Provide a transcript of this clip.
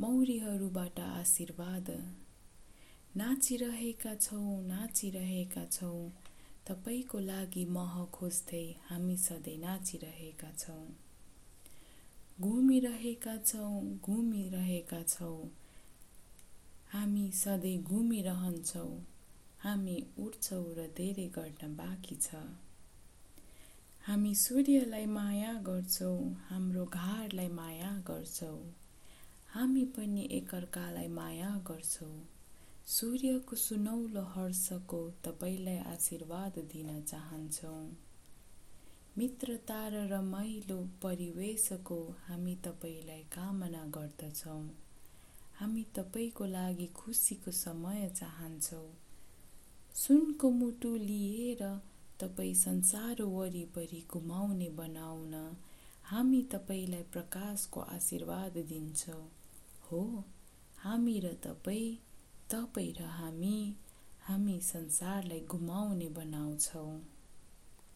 मौरीहरूबाट आशीर्वाद। नाचिरहेका छौँ नाचिरहेका छौँ। तपाईँको लागि मह खोज्दै हामी सधैँ नाचिरहेका छौँ। घुमिरहेका छौँ घुमिरहेका छौँ। हामी सधैँ घुमिरहन्छौँ। हामी उठ्छौँ र धेरै गर्न बाँकी छ। हामी सूर्यलाई माया गर्छौँ हाम्रो घारलाई माया गर्छौँ। हामी पनि एकअर्कालाई माया गर्छौँ। सूर्यको सुनौलो हर्षको तपाईँलाई आशीर्वाद दिन चाहन्छौँ। मित्रता र रमाइलो परिवेशको हामी तपाईँलाई कामना गर्दछौँ। हामी तपाईँको लागि खुसीको समय चाहन्छौँ। सुनको मुटु लिएर तपाईँ संसार वरिपरि घुमाउने बनाउन हामी तपाईँलाई प्रकाशको आशीर्वाद दिन्छौँ। हो। हामी र तपाईँ तपाईँ र हामी हामी संसारलाई घुमाउने बनाउँछौँ।